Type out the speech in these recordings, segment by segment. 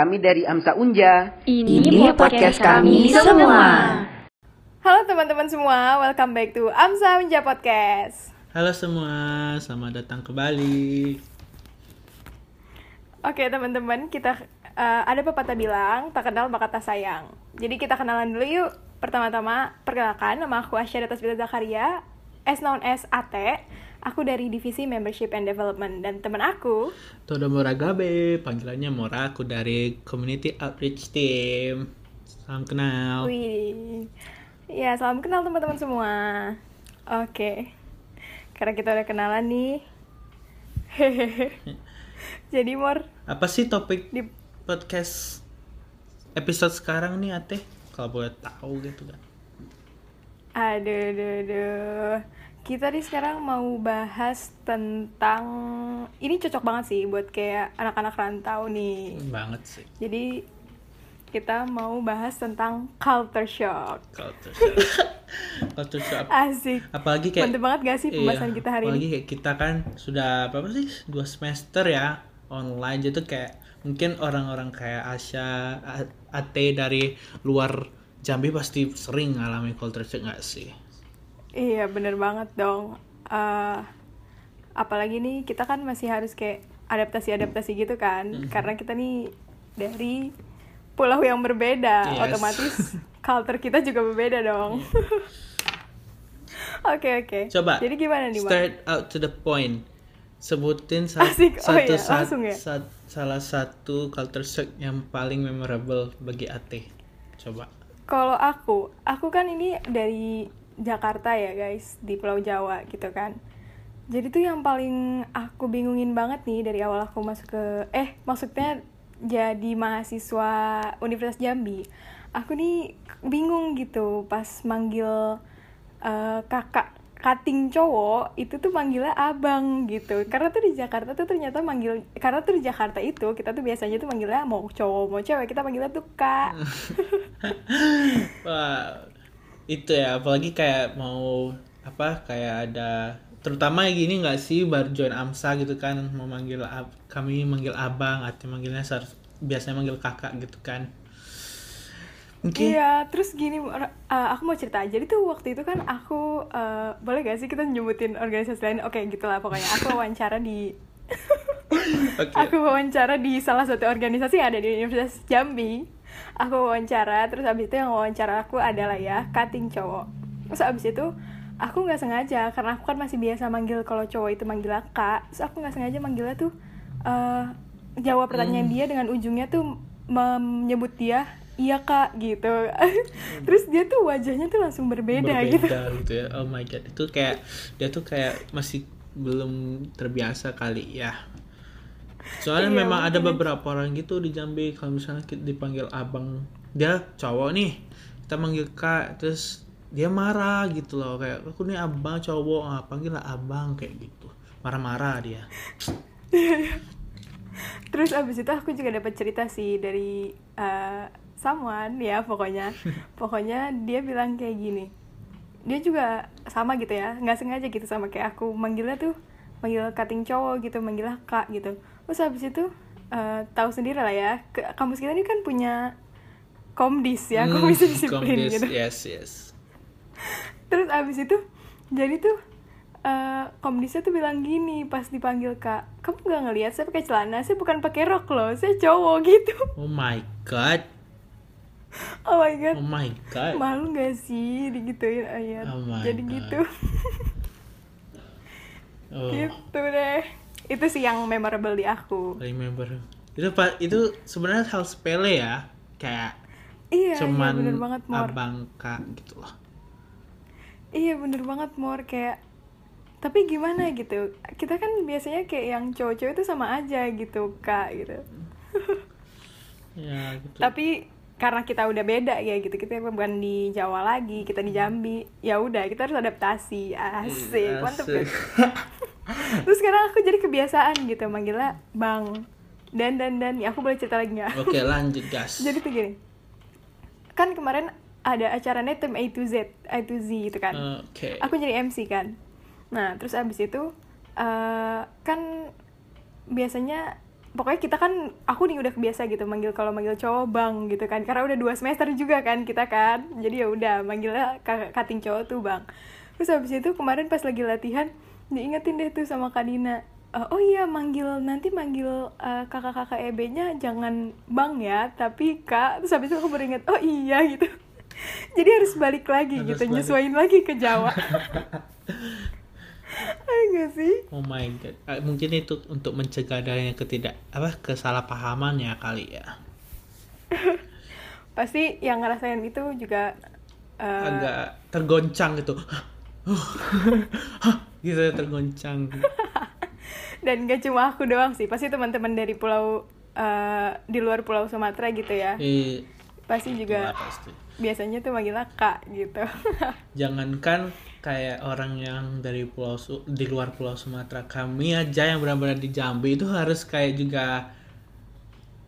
Kami dari Amsa Unja. Ini, Ini podcast kami semua. Halo teman-teman semua, welcome back to Amsa Unja Podcast. Halo semua, selamat datang kembali. Oke teman-teman, kita uh, ada pepatah bilang tak kenal maka tak sayang. Jadi kita kenalan dulu yuk. Pertama-tama, perkenalkan nama aku Asya Datasbita Zakaria, as known as AT. Aku dari divisi Membership and Development dan teman aku Todo Moragabe, panggilannya Mora, aku dari Community Outreach Team. Salam kenal. Wih. Ya, salam kenal teman-teman semua. Oke. Karena kita udah kenalan nih. Jadi Mor, Apa sih topik di podcast episode sekarang nih Ate? Kalau boleh tahu gitu kan. Aduh, aduh, aduh. Kita nih sekarang mau bahas tentang ini cocok banget sih buat kayak anak-anak rantau nih. Banget sih. Jadi kita mau bahas tentang culture shock. Culture shock. Culture shock. Asik. Apalagi kayak Mantep banget gak sih pembahasan Iya, kita hari apalagi ini? kayak kita kan sudah berapa sih dua semester ya online jadi tuh kayak mungkin orang-orang kayak Asya, A- Ate dari luar Jambi pasti sering ngalamin culture shock nggak sih? Iya bener banget dong. Eh, apalagi nih kita kan masih harus kayak adaptasi-adaptasi gitu kan, Mm-hmm. karena kita nih dari pulau yang berbeda, Yes. otomatis culture kita juga berbeda dong. Oke oke. Coba. Jadi gimana nih, Bang? Start out to the point. Sebutin sa- Asik. Oh satu iya, sa- ya? sa- salah satu culture shock yang paling memorable bagi Ate. Coba. Kalau aku, aku kan ini dari Jakarta ya guys, di Pulau Jawa gitu kan. Jadi tuh yang paling aku bingungin banget nih dari awal aku masuk ke, eh maksudnya jadi mahasiswa Universitas Jambi. Aku nih bingung gitu pas manggil eh, kakak cutting cowok itu tuh manggilnya abang gitu. Karena tuh di Jakarta tuh ternyata manggil karena tuh di Jakarta itu kita tuh biasanya tuh manggilnya mau cowok mau cewek kita manggilnya tuh kak. Wah, itu ya apalagi kayak mau apa kayak ada terutama gini nggak sih baru join AMSA gitu kan mau manggil kami manggil abang atau manggilnya biasanya manggil kakak gitu kan mungkin Iya, terus gini, uh, aku mau cerita. Jadi tuh waktu itu kan aku, uh, boleh gak sih kita nyebutin organisasi lain? Oke, gitulah pokoknya. Aku wawancara di, oke aku wawancara di salah satu organisasi yang ada di Universitas Jambi. Aku wawancara, terus abis itu yang wawancara aku adalah ya cutting cowok. Terus abis itu aku nggak sengaja karena aku kan masih biasa manggil kalau cowok itu manggil kak. Terus aku nggak sengaja manggilnya tuh uh, jawab pertanyaan dia dengan ujungnya tuh menyebut dia iya kak gitu. terus dia tuh wajahnya tuh langsung berbeda, gitu. berbeda gitu. ya. Oh my god itu kayak dia tuh kayak masih belum terbiasa kali ya. Soalnya Iya, memang ada beberapa orang gitu di Jambi kalau misalnya kita dipanggil abang dia cowok nih kita manggil kak terus dia marah gitu loh kayak aku nih abang cowok ah, panggil lah abang kayak gitu. Marah-marah dia. Terus abis itu aku juga dapat cerita sih dari uh, someone ya pokoknya. pokoknya dia bilang kayak gini. Dia juga sama gitu ya, nggak sengaja gitu sama kayak aku manggilnya tuh manggil cutting cowok gitu, manggilnya kak gitu. Terus abis itu uh, tahu sendiri lah ya, ke, kampus kita ini kan punya komdis ya, Hmm, komisi disiplin komdis, gitu. yes yes Terus abis itu jadi tuh eh komdisnya tuh bilang gini pas dipanggil kak, kamu nggak ngelihat saya pakai celana, saya bukan pakai rok loh, saya cowok gitu. oh my god Oh my god, oh my god. Malu gak sih digituin ayat? Oh my jadi God. gitu, oh. Gitu deh. Itu sih yang memorable di aku. remember itu pak itu sebenarnya hal sepele ya. Kayak Iya, cuman iya bener banget Mor. abang kak gitu loh. Iya bener banget Mor. Kayak tapi gimana gitu? Kita kan biasanya kayak yang cowok-cowok itu sama aja gitu kak gitu. Ya gitu. Tapi karena kita udah beda ya gitu. Kita bukan di Jawa lagi kita di Jambi. Ya udah kita harus adaptasi. Asik mantep Asik. kan? Terus sekarang aku jadi kebiasaan gitu manggilnya bang. Dan dan dan. Ya aku boleh cerita lagi nggak? Oke lanjut gas jadi tuh gini. Kan kemarin ada acaranya tim A to Z A to Z gitu kan? Oke. Aku jadi MC kan? Nah terus abis itu eh, kan biasanya pokoknya kita kan aku nih udah kebiasa gitu manggil kalau manggil cowok bang gitu kan. Karena udah dua semester juga kan kita kan. Jadi ya udah manggilnya kating cowok tuh bang. Terus habis itu kemarin pas lagi latihan diingetin deh tuh sama Kadina "Eh, oh iya manggil nanti manggil eh, kakak-kakak EB-nya jangan bang ya tapi kak. Terus habis itu aku baru inget oh iya gitu. Jadi harus balik lagi Harus gitu balik. nyesuaiin lagi ke Jawa gak sih Oh my god. Ah, Mungkin itu untuk mencegah adanya ketidak apa kesalahpahaman ya kali ya. pasti yang ngerasain itu juga eh, Agak tergoncang gitu. gitu tergoncang. dan gak cuma aku doang sih pasti teman-teman dari pulau eh, di luar pulau Sumatera gitu ya Eh, pasti juga pasti. biasanya tuh manggilnya kak gitu Jangankan kayak orang yang dari pulau Su- di luar pulau Sumatera, kami aja yang benar-benar di Jambi itu harus kayak juga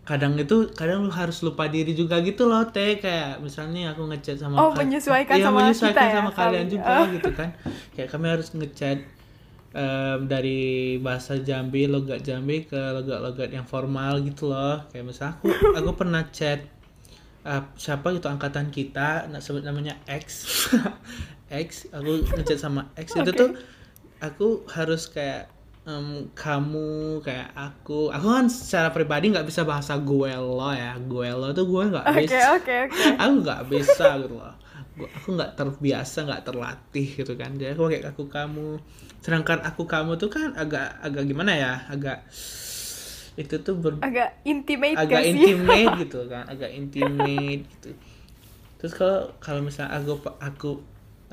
kadang itu kadang lu harus lupa diri juga gitu loh teh kayak misalnya aku ngechat sama Oh, ka- menyesuaikan Iya, sama menyesuaikan kita ya, sama kalian kami. juga Oh. gitu kan kayak kami harus ngechat em, dari bahasa Jambi logat Jambi ke logat-logat yang formal gitu loh kayak misalnya aku aku pernah chat uh, siapa gitu angkatan kita sebut namanya X X aku ngechat sama X. Itu Oke. tuh aku harus kayak em, kamu kayak aku. Aku kan secara pribadi nggak bisa bahasa gue lo ya. Gue lo tuh gue nggak oke bisa. oke oke. Aku nggak bisa gitu loh. Gua- aku nggak terbiasa nggak terlatih gitu kan. Jadi aku kayak aku kamu. Sedangkan aku kamu tuh kan agak agak gimana ya? Agak itu tuh ber, agak intimate agak sih? intimate gitu kan. Agak intimate gitu. Terus kalau kalau misalnya aku aku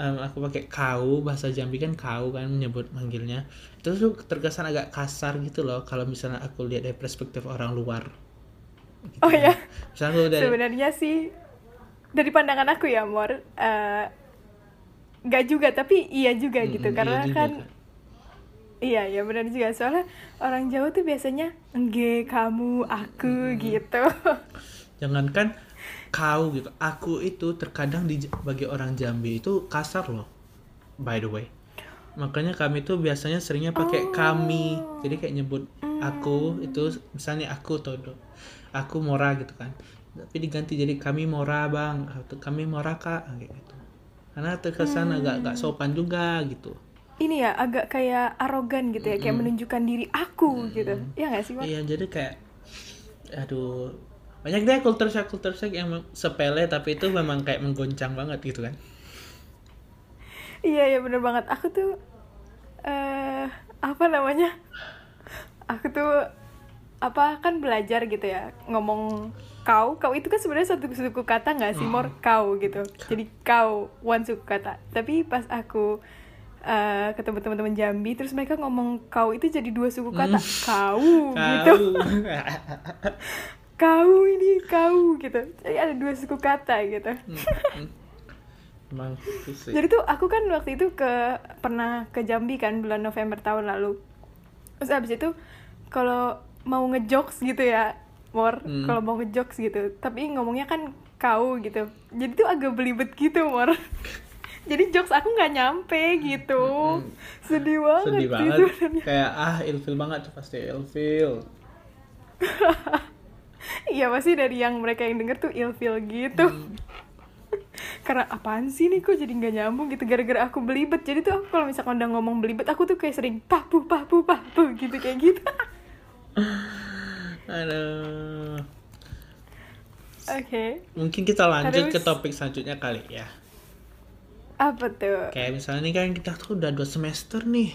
em, aku pakai kau bahasa Jambi kan kau kan menyebut manggilnya. Itu tuh terkesan agak kasar gitu loh kalau misalnya aku lihat dari perspektif orang luar. Gitu oh ya. misalnya aku dari sebenarnya sih dari pandangan aku ya Mor gak juga tapi iya juga Mm, gitu. iya karena juga, kan iya ya benar juga. Soalnya orang Jawa tuh biasanya engge kamu aku gitu. Jangankan kau gitu. Aku itu terkadang di bagi orang Jambi itu kasar loh by the way. Makanya kami tuh biasanya seringnya pakai kami. Jadi kayak nyebut aku itu misalnya aku todo. Aku Mora gitu kan. Tapi diganti jadi kami Mora bang. Atau kami Mora kak. Kayak gitu. Karena terkesan agak agak sopan juga gitu. Ini ya agak kayak arogan gitu ya. Kayak menunjukkan diri aku gitu. Ya nggak sih? Iya jadi kayak aduh banyak deh culture shock culture shock yang sepele tapi itu memang kayak menggoncang banget gitu kan. Iya iya bener banget. Aku tuh eh apa namanya? Aku tuh apa kan belajar gitu ya ngomong kau. Kau itu kan sebenarnya satu suku kata nggak sih mor? Kau gitu. Jadi kau one suku kata. Tapi pas aku eh, ketemu teman-teman Jambi terus mereka ngomong kau itu jadi dua suku kata. Kau. gitu Kau. ini kau gitu jadi ada dua suku kata gitu Emang itu sih. Jadi tuh aku kan waktu itu ke pernah ke Jambi kan bulan November tahun lalu. Terus abis itu kalau mau ngejokes gitu ya, Mor, Hmm. kalau mau ngejokes gitu, tapi ngomongnya kan kau gitu. Jadi tuh agak belibet gitu, Mor. Jadi jokes aku nggak nyampe gitu. Sedih banget Hmm. Sedih banget. sebenarnya. Kayak ah ilfil banget tuh pasti ilfil. Iya pasti dari yang mereka yang denger tuh ilfil gitu. Hmm. Karena apaan sih nih kok jadi nggak nyambung gitu gara-gara aku belibet. Jadi tuh aku kalau misalkan udah ngomong belibet aku tuh kayak sering papu papu papu gitu kayak gitu. Aduh. Oke. Mungkin kita lanjut Terus? ke topik selanjutnya kali ya. Apa tuh? Kayak misalnya nih kan kita tuh udah dua semester nih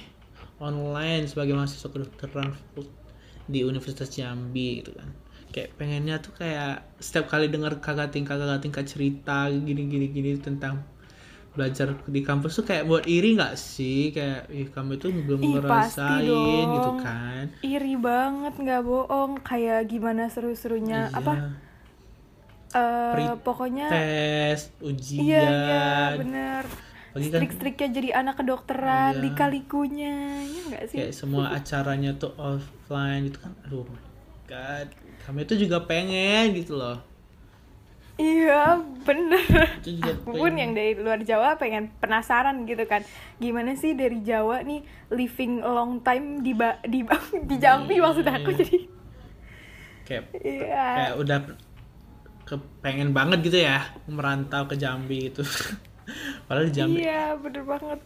online sebagai mahasiswa kedokteran di Universitas Jambi gitu kan. Kayak pengennya tuh kayak setiap kali dengar kakak tingkat kakak tingkat cerita gini gini gini tentang belajar di kampus tuh kayak buat iri nggak sih kayak ih kamu itu belum Ih, ngerasain gitu kan Iri banget nggak bohong. Kayak gimana seru-serunya Iya. apa? eh Pri- pokoknya tes ujian iya iya bener. Apalagi kan Strik-striknya jadi anak kedokteran, Iya. lika-likunya, ya nggak sih? kayak semua acaranya tuh offline gitu kan aduh god kami itu juga pengen gitu loh Iya, bener. Itu Aku pun yang dari luar Jawa pengen penasaran gitu kan. Gimana sih dari Jawa nih living long time di ba di, ba- di Jambi Iya, maksud aku iya. jadi kayak Iya. kayak udah kepengen banget gitu ya merantau ke Jambi gitu padahal di Jambi Iya, bener banget.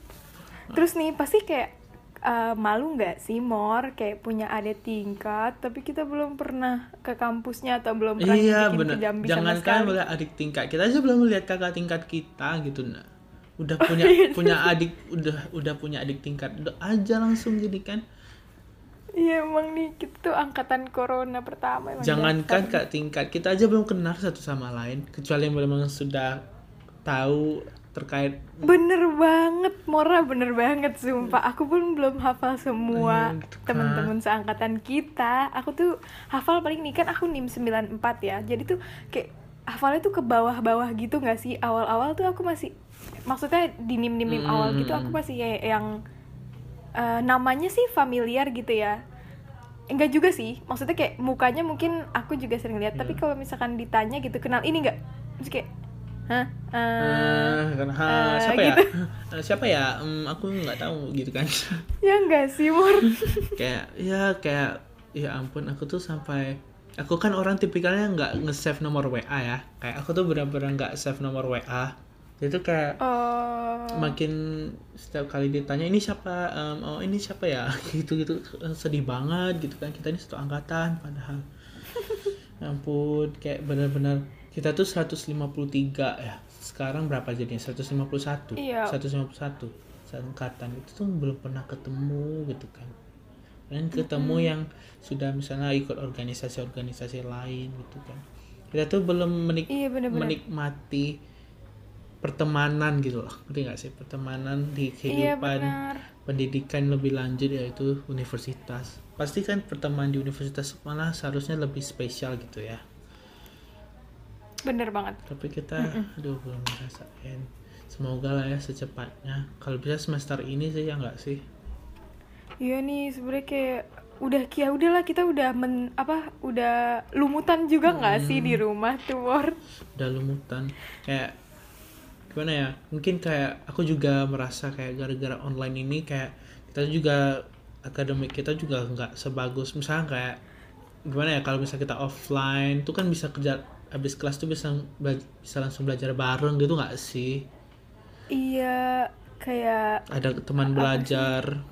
Terus nih pasti kayak eh, malu nggak sih Mor? Kayak punya adik tingkat tapi kita belum pernah ke kampusnya atau belum pernah iya bikin bener. ke Jambi sama jangan kan sekali. melihat adik tingkat kita aja belum melihat kakak tingkat kita gitu nah udah Oh, punya iya. punya adik udah udah punya adik tingkat udah aja langsung jadi kan Iya emang nih kita tuh angkatan corona pertama emang jangankan kak tingkat kita aja belum kenal satu sama lain kecuali yang memang sudah tahu terkait Bener banget, Mora bener banget sumpah. Aku pun belum hafal semua Iya, gitu kan. teman-teman seangkatan kita. Aku tuh hafal paling nih kan aku NIM 94 ya. Jadi tuh kayak hafalnya tuh ke bawah-bawah gitu nggak sih? Awal-awal tuh aku masih maksudnya di NIM-NIM awal gitu aku Hmm. masih kayak yang eh, namanya sih familiar gitu ya. Enggak juga sih. Maksudnya kayak mukanya mungkin aku juga sering lihat, tapi Iya. kalau misalkan ditanya gitu kenal ini nggak? Terus kayak Hah? Eh, Eh, kan, ha, eh, siapa gitu. ya Eh, siapa ya? Hmm, aku nggak tahu gitu kan. Ya enggak sih, Mor. kayak ya kayak ya ampun aku tuh sampai aku kan orang tipikalnya nggak nge-save nomor WA ya. Kayak aku tuh benar-benar nggak save nomor WA itu kayak Oh. makin setiap kali ditanya ini siapa? Em, oh ini siapa ya? Gitu gitu sedih banget gitu kan. Kita ini satu angkatan padahal. Ya ampun kayak benar-benar kita tuh 153 ya sekarang berapa jadinya? 151 Iya. 151 seangkatan. Itu tuh belum pernah ketemu gitu kan. Dan ketemu yang sudah misalnya ikut organisasi-organisasi lain gitu kan. Kita tuh belum menik- Iya, bener-bener. menikmati pertemanan gitu loh. Ngerti nggak sih? Pertemanan di Iya kehidupan benar. pendidikan lebih lanjut yaitu universitas. Pasti kan pertemanan di universitas malah seharusnya lebih spesial gitu ya Bener banget. tapi kita aduh belum ngerasain. Semoga lah ya secepatnya. Kalau bisa semester ini sih ya nggak sih? Iya nih sebenarnya kayak udah ya udahlah kita udah men apa udah lumutan juga nggak sih di rumah tuh Mor? udah lumutan. Kayak gimana ya mungkin kayak aku juga merasa kayak gara-gara online ini kayak kita juga akademik kita juga nggak sebagus. Misalnya kayak gimana ya kalau misalnya kita offline tuh kan bisa kerja habis kelas tuh bisa bisa langsung belajar bareng gitu nggak sih? Iya kayak ada teman belajar.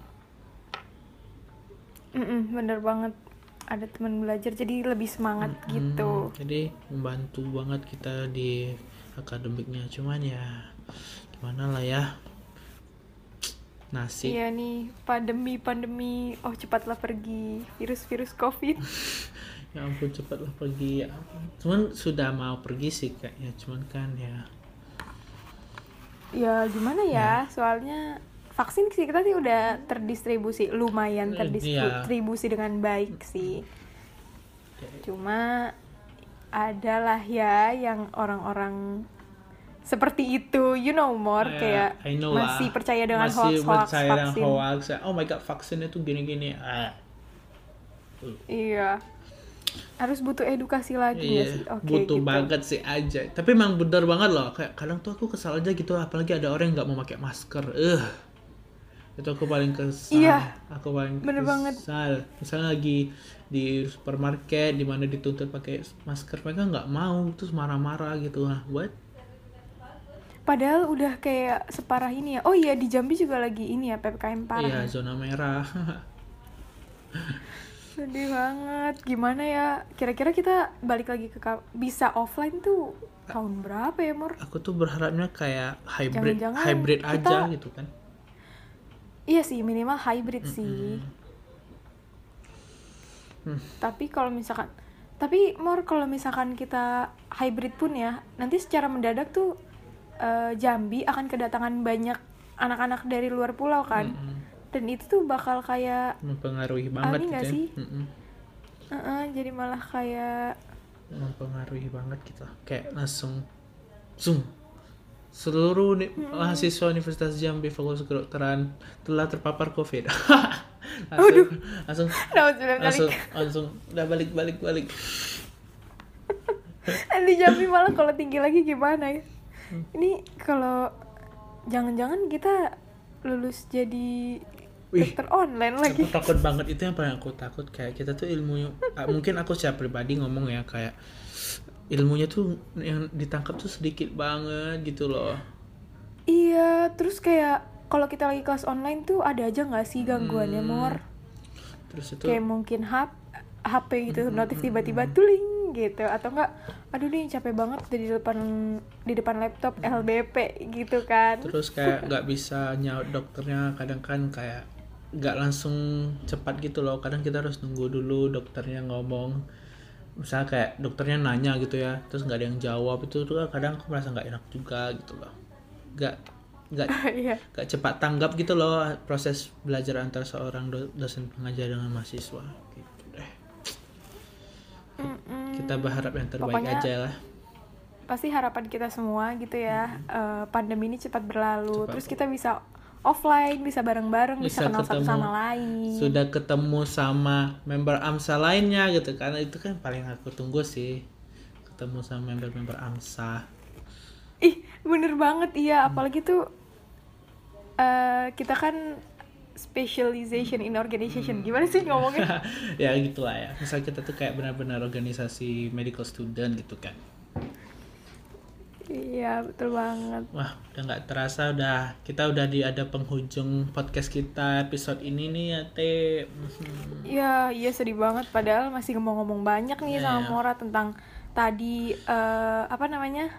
mm-mm, bener banget. Ada teman belajar jadi lebih semangat gitu. Hmm, jadi membantu banget kita di akademiknya. Cuman ya gimana lah ya? Nasib. Iya nih pandemi pandemi. Oh cepatlah pergi. Virus virus covid. ya ampun cepatlah pergi ya ampun. cuman sudah mau pergi sih kayaknya cuman kan ya. Ya gimana ya? Soalnya vaksin sih kita sih udah terdistribusi lumayan Eh, terdistribusi dengan baik sih. Cuma adalah ya yang orang-orang seperti itu you know more Ya, kayak I know lah. masih percaya dengan Masih hoax hoax percaya dengan vaksin. hoax. Ya. oh my god vaksin itu gini-gini. Ah. Iya harus butuh edukasi lagi ya Iya, sih oke butuh gitu. banget sih aja. Tapi emang bener banget loh. Kayak kadang tuh aku kesal aja gitu, apalagi ada orang yang nggak mau pakai masker. Eh, itu aku paling kesal. Iya, aku paling bener banget. kesal. Misalnya lagi di supermarket, di mana dituntut pakai masker, mereka nggak mau, terus marah-marah gitu. Nah, what? padahal udah kayak separah ini ya oh iya di Jambi juga lagi ini ya ppkm parah Iya, zona merah. Sedih banget. Gimana ya? Kira-kira kita balik lagi ke bisa offline tuh tahun berapa ya, Mor? aku tuh berharapnya kayak hybrid, Jangan-jangan hybrid kita- aja gitu kan. Iya sih, minimal hybrid sih. Hmm. Tapi kalau misalkan tapi Mor kalau misalkan kita hybrid pun ya, nanti secara mendadak tuh eh, Jambi akan kedatangan banyak anak-anak dari luar pulau kan. Mm-mm. Dan itu tuh bakal kayak Mempengaruhi banget gitu ya. sih? Mm-mm. eh, jadi malah kayak mempengaruhi banget kita kayak langsung zoom seluruh uni- mahasiswa Universitas Jambi Fakultas Kedokteran telah terpapar COVID langsung langsung Nauzubillah langsung langsung udah balik balik balik di Jambi malah kalau tinggi lagi gimana ya? Ini kalau jangan-jangan kita lulus jadi. Dokter online lagi. Aku takut banget itu yang paling aku takut. Kayak kita tuh ilmu ah, mungkin aku secara pribadi ngomong ya kayak ilmunya tuh yang ditangkap tuh sedikit banget gitu loh. Iya terus kayak kalau kita lagi kelas online tuh ada aja nggak sih gangguannya Hmm. mor? Terus itu kayak mungkin HP HP gitu notif tiba-tiba tuling gitu. Atau enggak aduh nih capek banget di depan di depan laptop LBP gitu kan. Terus kayak nggak bisa nyaut dokternya kadang kan kayak nggak langsung cepat gitu loh. Kadang kita harus nunggu dulu dokternya ngomong. Misalnya kayak dokternya nanya gitu ya terus nggak ada yang jawab itu tuh kadang aku merasa nggak enak juga gitu loh. Nggak nggak iya. nggak cepat tanggap gitu loh proses belajar antara seorang do- dosen pengajar dengan mahasiswa gitu deh. Kita berharap yang terbaik Pokoknya- aja lah. pasti harapan kita semua gitu ya eh, pandemi ini cepat berlalu Cepat. terus kita bisa offline bisa bareng-bareng bisa, Bisa kenal satu ketemu. sama lain. Sudah ketemu sama member AMSA lainnya gitu karena itu kan paling aku tunggu sih. Ketemu sama member-member AMSA. Ih bener banget iya. Apalagi tuh eh, kita kan specialization in organization. Gimana sih ngomongnya? Ya gitu lah ya. Misal kita tuh kayak benar-benar organisasi medical student gitu kan iya betul banget wah udah nggak terasa udah kita udah di ada penghujung podcast kita episode ini nih ya teh Mhm. Iya, iya sedih banget. Padahal masih ngomong-ngomong banyak nih sama Iya. Mora tentang tadi eh, apa namanya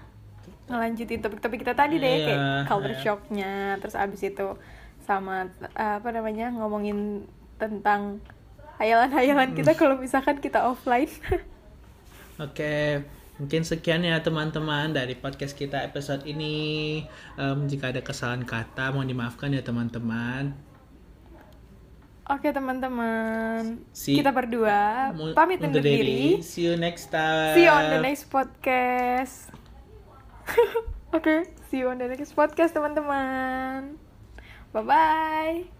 ngelanjutin topik-topik kita tadi deh kayak culture iya. shocknya, terus abis itu sama eh, apa namanya ngomongin tentang hayalan-hayalan kita Hmm. kalau misalkan kita offline. Oke, mungkin sekian ya teman-teman dari podcast kita episode ini. Em, jika ada kesalahan kata, mohon dimaafkan ya teman-teman. Oke teman-teman, Si- kita berdua pamit undur diri. See you next time. See you on the next podcast. Oke, see you on the next podcast teman-teman. Bye bye.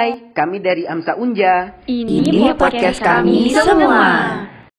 Hai, kami dari Amsa Unja. Ini podcast kami semua.